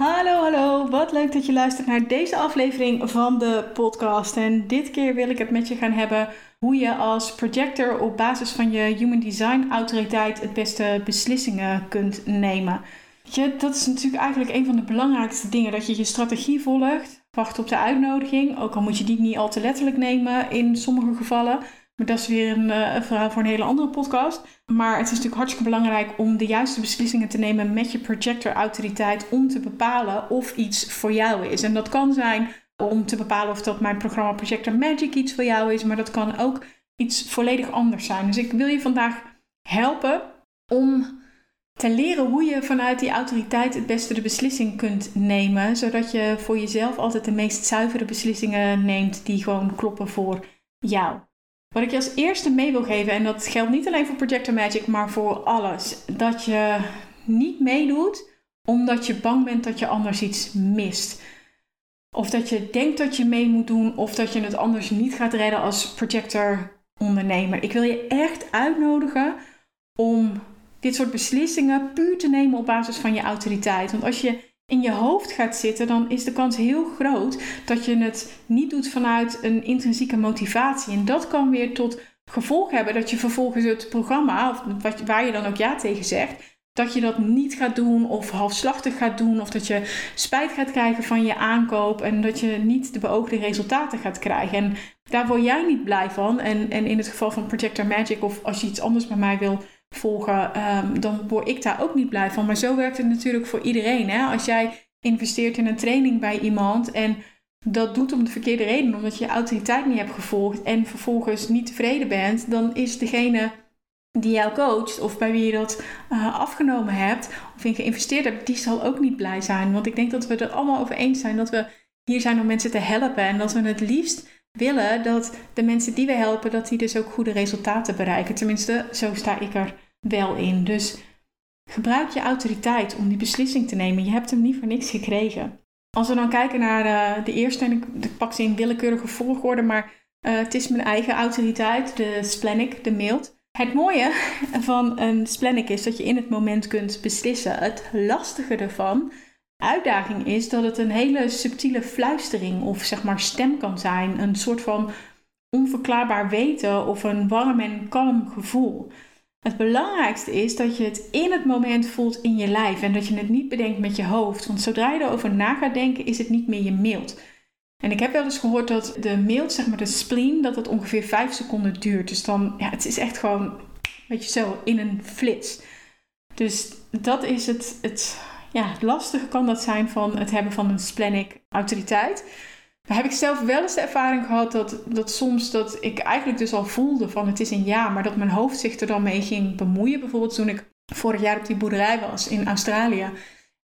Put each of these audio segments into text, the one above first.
Hallo, hallo. Wat leuk dat je luistert naar deze aflevering van de podcast. En dit keer wil ik het met je gaan hebben hoe je als projector op basis van je human design autoriteit het beste beslissingen kunt nemen. Je, dat is natuurlijk eigenlijk een van de belangrijkste dingen, dat je je strategie volgt, wacht op de uitnodiging, ook al moet je die niet al te letterlijk nemen in sommige gevallen. Maar dat is weer een, uh, verhaal voor een hele andere podcast. Maar het is natuurlijk hartstikke belangrijk om de juiste beslissingen te nemen met je projector autoriteit om te bepalen of iets voor jou is. En dat kan zijn om te bepalen of dat mijn programma Projector Magic iets voor jou is, maar dat kan ook iets volledig anders zijn. Dus ik wil je vandaag helpen om te leren hoe je vanuit die autoriteit het beste de beslissing kunt nemen, zodat je voor jezelf altijd de meest zuivere beslissingen neemt die gewoon kloppen voor jou. Wat ik je als eerste mee wil geven, en dat geldt niet alleen voor Projector Magic, maar voor alles, dat je niet meedoet omdat je bang bent dat je anders iets mist. Of dat je denkt dat je mee moet doen, of dat je het anders niet gaat redden als projector ondernemer. Ik wil je echt uitnodigen om dit soort beslissingen puur te nemen op basis van je autoriteit. Want als je in je hoofd gaat zitten, dan is de kans heel groot dat je het niet doet vanuit een intrinsieke motivatie. En dat kan weer tot gevolg hebben dat je vervolgens het programma, of waar je dan ook ja tegen zegt, dat je dat niet gaat doen of halfslachtig gaat doen of dat je spijt gaat krijgen van je aankoop en dat je niet de beoogde resultaten gaat krijgen. En daar word jij niet blij van. En, en in het geval van Projector Magic of als je iets anders bij mij wil volgen, um, dan word ik daar ook niet blij van. Maar zo werkt het natuurlijk voor iedereen. Hè? Als jij investeert in een training bij iemand en dat doet om de verkeerde reden, omdat je autoriteit niet hebt gevolgd en vervolgens niet tevreden bent, dan is degene die jou coacht of bij wie je dat uh, afgenomen hebt of in geïnvesteerd hebt, die zal ook niet blij zijn. Want ik denk dat we er allemaal over eens zijn dat we hier zijn om mensen te helpen en dat we het liefst willen dat de mensen die we helpen, dat die dus ook goede resultaten bereiken. Tenminste, zo sta ik er wel in. Dus gebruik je autoriteit om die beslissing te nemen. Je hebt hem niet voor niks gekregen. Als we dan kijken naar de, eh, de eerste, en ik, pak ze in willekeurige volgorde, maar uh, het is mijn eigen autoriteit, de splenic, de mild. Het mooie van een splenic is dat je in het moment kunt beslissen. Het lastige ervan, uitdaging is dat het een hele subtiele fluistering of zeg maar stem kan zijn. Een soort van onverklaarbaar weten of een warm en kalm gevoel. Het belangrijkste is dat je het in het moment voelt in je lijf en dat je het niet bedenkt met je hoofd. Want zodra je erover na gaat denken, is het niet meer je mild. En ik heb wel eens gehoord dat de mild, zeg maar de spleen, dat het ongeveer 5 seconden duurt. Dus dan, ja, het is echt gewoon, weet je zo, in een flits. Dus dat is het, het, ja, het lastige kan dat zijn van het hebben van een splenic autoriteit. Dan heb ik zelf wel eens de ervaring gehad dat, dat soms dat ik eigenlijk dus al voelde van het is een ja, maar dat mijn hoofd zich er dan mee ging bemoeien. Bijvoorbeeld toen ik vorig jaar op die boerderij was in Australië.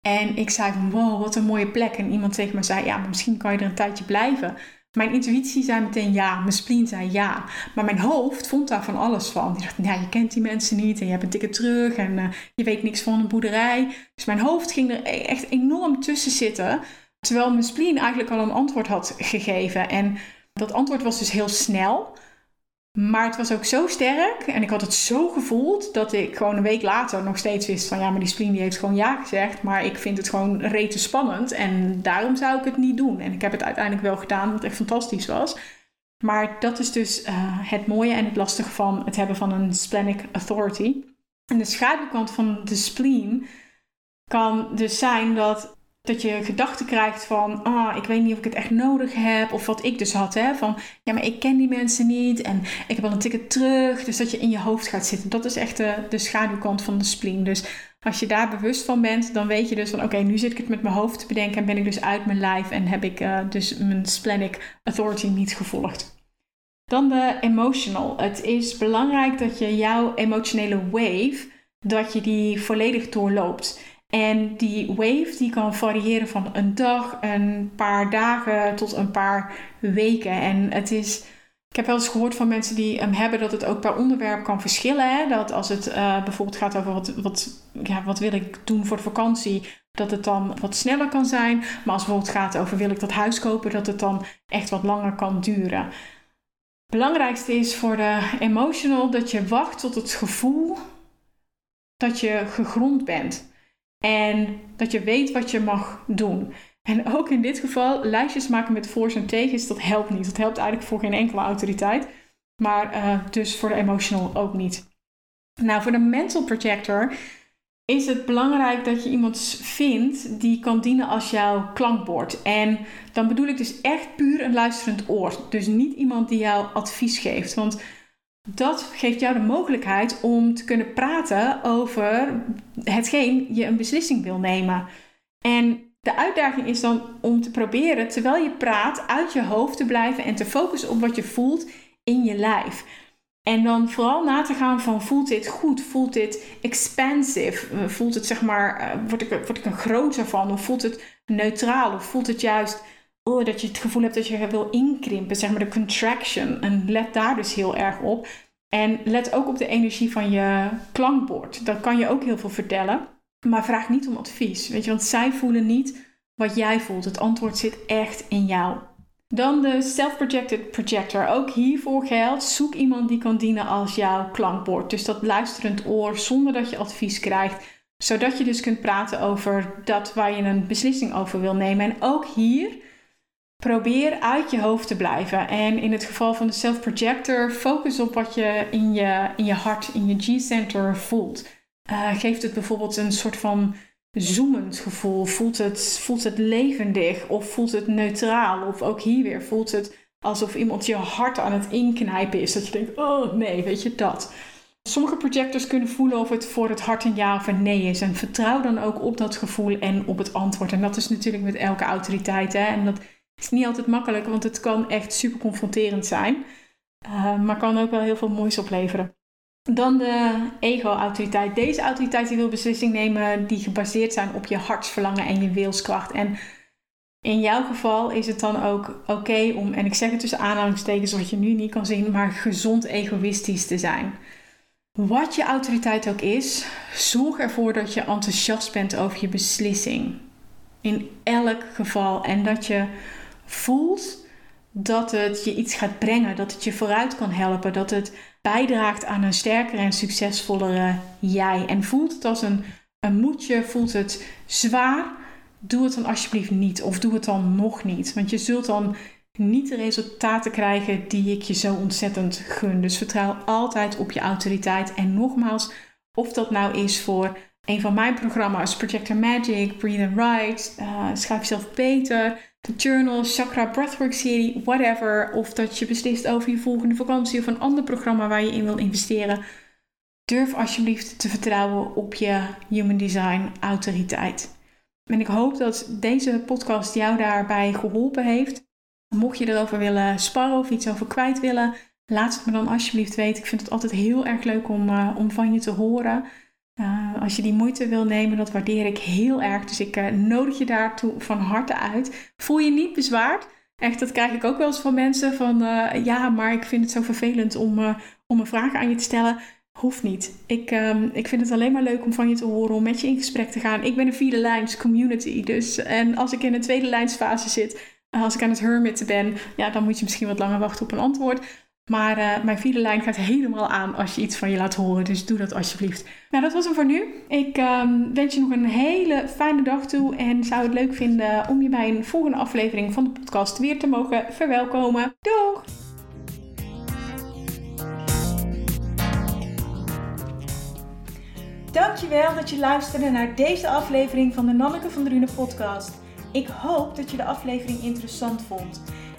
En ik zei van wow, wat een mooie plek. En iemand tegen me zei, ja, maar misschien kan je er een tijdje blijven. Mijn intuïtie zei meteen ja, mijn spleen zei ja. Maar mijn hoofd vond daar van alles van. Die dacht, ja, je kent die mensen niet en je hebt een ticket terug en uh, je weet niks van een boerderij. Dus mijn hoofd ging er e-, echt enorm tussen zitten. Terwijl mijn spleen eigenlijk al een antwoord had gegeven. En dat antwoord was dus heel snel. Maar het was ook zo sterk en ik had het zo gevoeld dat ik gewoon een week later nog steeds wist van ja, maar die spleen die heeft gewoon ja gezegd. Maar ik vind het gewoon rete spannend en daarom zou ik het niet doen. En ik heb het uiteindelijk wel gedaan, wat echt fantastisch was. Maar dat is dus uh, het mooie en het lastige van het hebben van een splenic authority. En de schaduwkant van de spleen kan dus zijn dat dat je gedachten krijgt van, ah, ik weet niet of ik het echt nodig heb. Of wat ik dus had, hè, van, ja, maar ik ken die mensen niet en ik heb al een ticket terug. Dus dat je in je hoofd gaat zitten. Dat is echt de, de schaduwkant van de spleen. Dus als je daar bewust van bent, dan weet je dus van, oké, nu zit ik het met mijn hoofd te bedenken en ben ik dus uit mijn lijf en heb ik uh, dus mijn splenic authority niet gevolgd. Dan de emotional. Het is belangrijk dat je jouw emotionele wave, dat je die volledig doorloopt. En die wave die kan variëren van een dag, een paar dagen tot een paar weken. En het is, ik heb wel eens gehoord van mensen die hem hebben dat het ook per onderwerp kan verschillen. Hè? Dat als het uh, bijvoorbeeld gaat over wat, wat, ja, wat wil ik doen voor de vakantie, dat het dan wat sneller kan zijn. Maar als het bijvoorbeeld gaat over wil ik dat huis kopen, dat het dan echt wat langer kan duren. Het belangrijkste is voor de emotional dat je wacht tot het gevoel dat je gegrond bent. En dat je weet wat je mag doen. En ook in dit geval, lijstjes maken met voor's en tegens, dat helpt niet. Dat helpt eigenlijk voor geen enkele autoriteit. Maar uh, dus voor de emotional ook niet. Nou, voor de mental projector is het belangrijk dat je iemand vindt die kan dienen als jouw klankbord. En dan bedoel ik dus echt puur een luisterend oor. Dus niet iemand die jou advies geeft. Want dat geeft jou de mogelijkheid om te kunnen praten over hetgeen je een beslissing wil nemen. En de uitdaging is dan om te proberen, terwijl je praat, uit je hoofd te blijven en te focussen op wat je voelt in je lijf. En dan vooral na te gaan van voelt dit goed? Voelt dit expansive? Eh, voelt het zeg maar, eh, word ik, word ik een groter van? Of voelt het neutraal? Of voelt het juist oh, dat je het gevoel hebt dat je wil inkrimpen? Zeg maar de contraction. En let daar dus heel erg op. En let ook op de energie van je klankbord. Dat kan je ook heel veel vertellen. Maar vraag niet om advies. Weet je, want zij voelen niet wat jij voelt. Het antwoord zit echt in jou. Dan de self-projected projector. Ook hiervoor geldt, zoek iemand die kan dienen als jouw klankbord. Dus dat luisterend oor zonder dat je advies krijgt. Zodat je dus kunt praten over dat waar je een beslissing over wil nemen. En ook hier, probeer uit je hoofd te blijven. En in het geval van de self-projector, focus op wat je in je, in je hart, in je G-center voelt. Uh, geeft het bijvoorbeeld een soort van zoemend gevoel? Voelt het, voelt het levendig of voelt het neutraal? Of ook hier weer voelt het alsof iemand je hart aan het inknijpen is. Dat je denkt, oh nee, weet je dat. Sommige projectors kunnen voelen of het voor het hart een ja of een nee is. En vertrouw dan ook op dat gevoel en op het antwoord. En dat is natuurlijk met elke autoriteit. Hè? En dat is niet altijd makkelijk, want het kan echt super confronterend zijn. Uh, maar kan ook wel heel veel moois opleveren. Dan de ego-autoriteit. Deze autoriteit die wil beslissingen nemen die gebaseerd zijn op je hartsverlangen en je wilskracht. En in jouw geval is het dan ook oké om, en ik zeg het tussen aanhalingstekens wat je nu niet kan zien, maar gezond egoïstisch te zijn. Wat je autoriteit ook is, zorg ervoor dat je enthousiast bent over je beslissing. In elk geval. En dat je voelt dat het je iets gaat brengen, dat het je vooruit kan helpen, dat het bijdraagt aan een sterkere en succesvollere jij. En voelt het als een, een moedje, voelt het zwaar, doe het dan alsjeblieft niet. Of doe het dan nog niet. Want je zult dan niet de resultaten krijgen die ik je zo ontzettend gun. Dus vertrouw altijd op je autoriteit. En nogmaals, of dat nou is voor een van mijn programma's, Projector Magic, Breathe and Write, uh, Schrijf jezelf beter de journal, chakra, breathwork serie, whatever. Of dat je beslist over je volgende vakantie of een ander programma waar je in wil investeren. Durf alsjeblieft te vertrouwen op je human design autoriteit. En ik hoop dat deze podcast jou daarbij geholpen heeft. Mocht je erover willen sparren of iets over kwijt willen, laat het me dan alsjeblieft weten. Ik vind het altijd heel erg leuk om, uh, om van je te horen. Uh, als je die moeite wil nemen, dat waardeer ik heel erg. Dus ik uh, nodig je daartoe van harte uit. Voel je niet bezwaard. Echt, dat krijg ik ook wel eens van mensen. Van uh, ja, maar ik vind het zo vervelend om, om een vraag aan je te stellen. Hoeft niet. Ik, um, ik vind het alleen maar leuk om van je te horen, om met je in gesprek te gaan. Ik ben een vierde lijns community. Dus, en als ik in een tweede lijnsfase zit, als ik aan het hermitten ben, ja, dan moet je misschien wat langer wachten op een antwoord. Maar uh, mijn vierde lijn gaat helemaal aan als je iets van je laat horen. Dus doe dat alsjeblieft. Nou, dat was hem voor nu. Ik um, wens je nog een hele fijne dag toe. En zou het leuk vinden om je bij een volgende aflevering van de podcast weer te mogen verwelkomen. Doeg! Dankjewel dat je luisterde naar deze aflevering van de Nanneke van Drunen podcast. Ik hoop dat je de aflevering interessant vond.